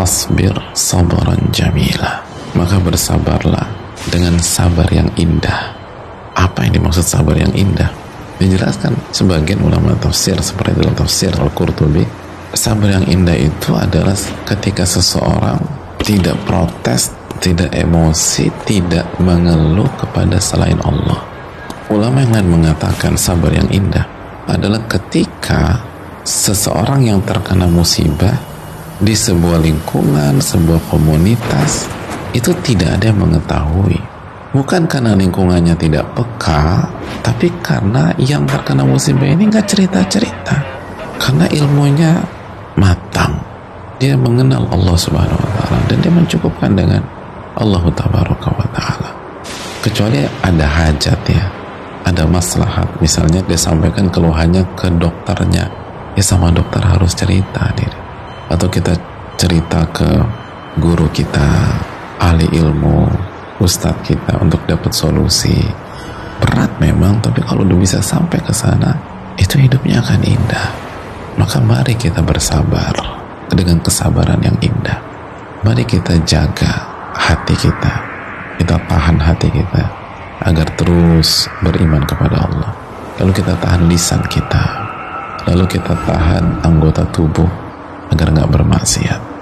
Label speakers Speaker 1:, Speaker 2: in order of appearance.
Speaker 1: fasbir sabaran jamila. Maka bersabarlah dengan sabar yang indah. Apa yang dimaksud sabar yang indah? Dijelaskan sebagian ulama tafsir seperti dalam tafsir Al-Qurtubi sabar yang indah itu adalah ketika seseorang tidak protes tidak emosi tidak mengeluh kepada selain Allah. Ulama yang lain mengatakan sabar yang indah adalah ketika seseorang yang terkena musibah di sebuah lingkungan, sebuah komunitas itu tidak ada yang mengetahui. Bukan karena lingkungannya tidak peka, tapi karena yang terkena musibah ini nggak cerita-cerita. Karena ilmunya matang. Dia mengenal Allah Subhanahu wa taala dan dia mencukupkan dengan Allah Tabaraka wa taala. Kecuali ada hajat ya, ada maslahat. Misalnya dia sampaikan keluhannya ke dokternya, ya sama dokter harus cerita diri atau kita cerita ke guru kita ahli ilmu ustadz kita untuk dapat solusi. Berat memang tapi kalau udah bisa sampai ke sana itu hidupnya akan indah. Maka mari kita bersabar dengan kesabaran yang indah. Mari kita jaga hati kita kita tahan hati kita agar terus beriman kepada Allah. Lalu kita tahan lisan kita lalu kita tahan anggota tubuh agar nggak bermaksiat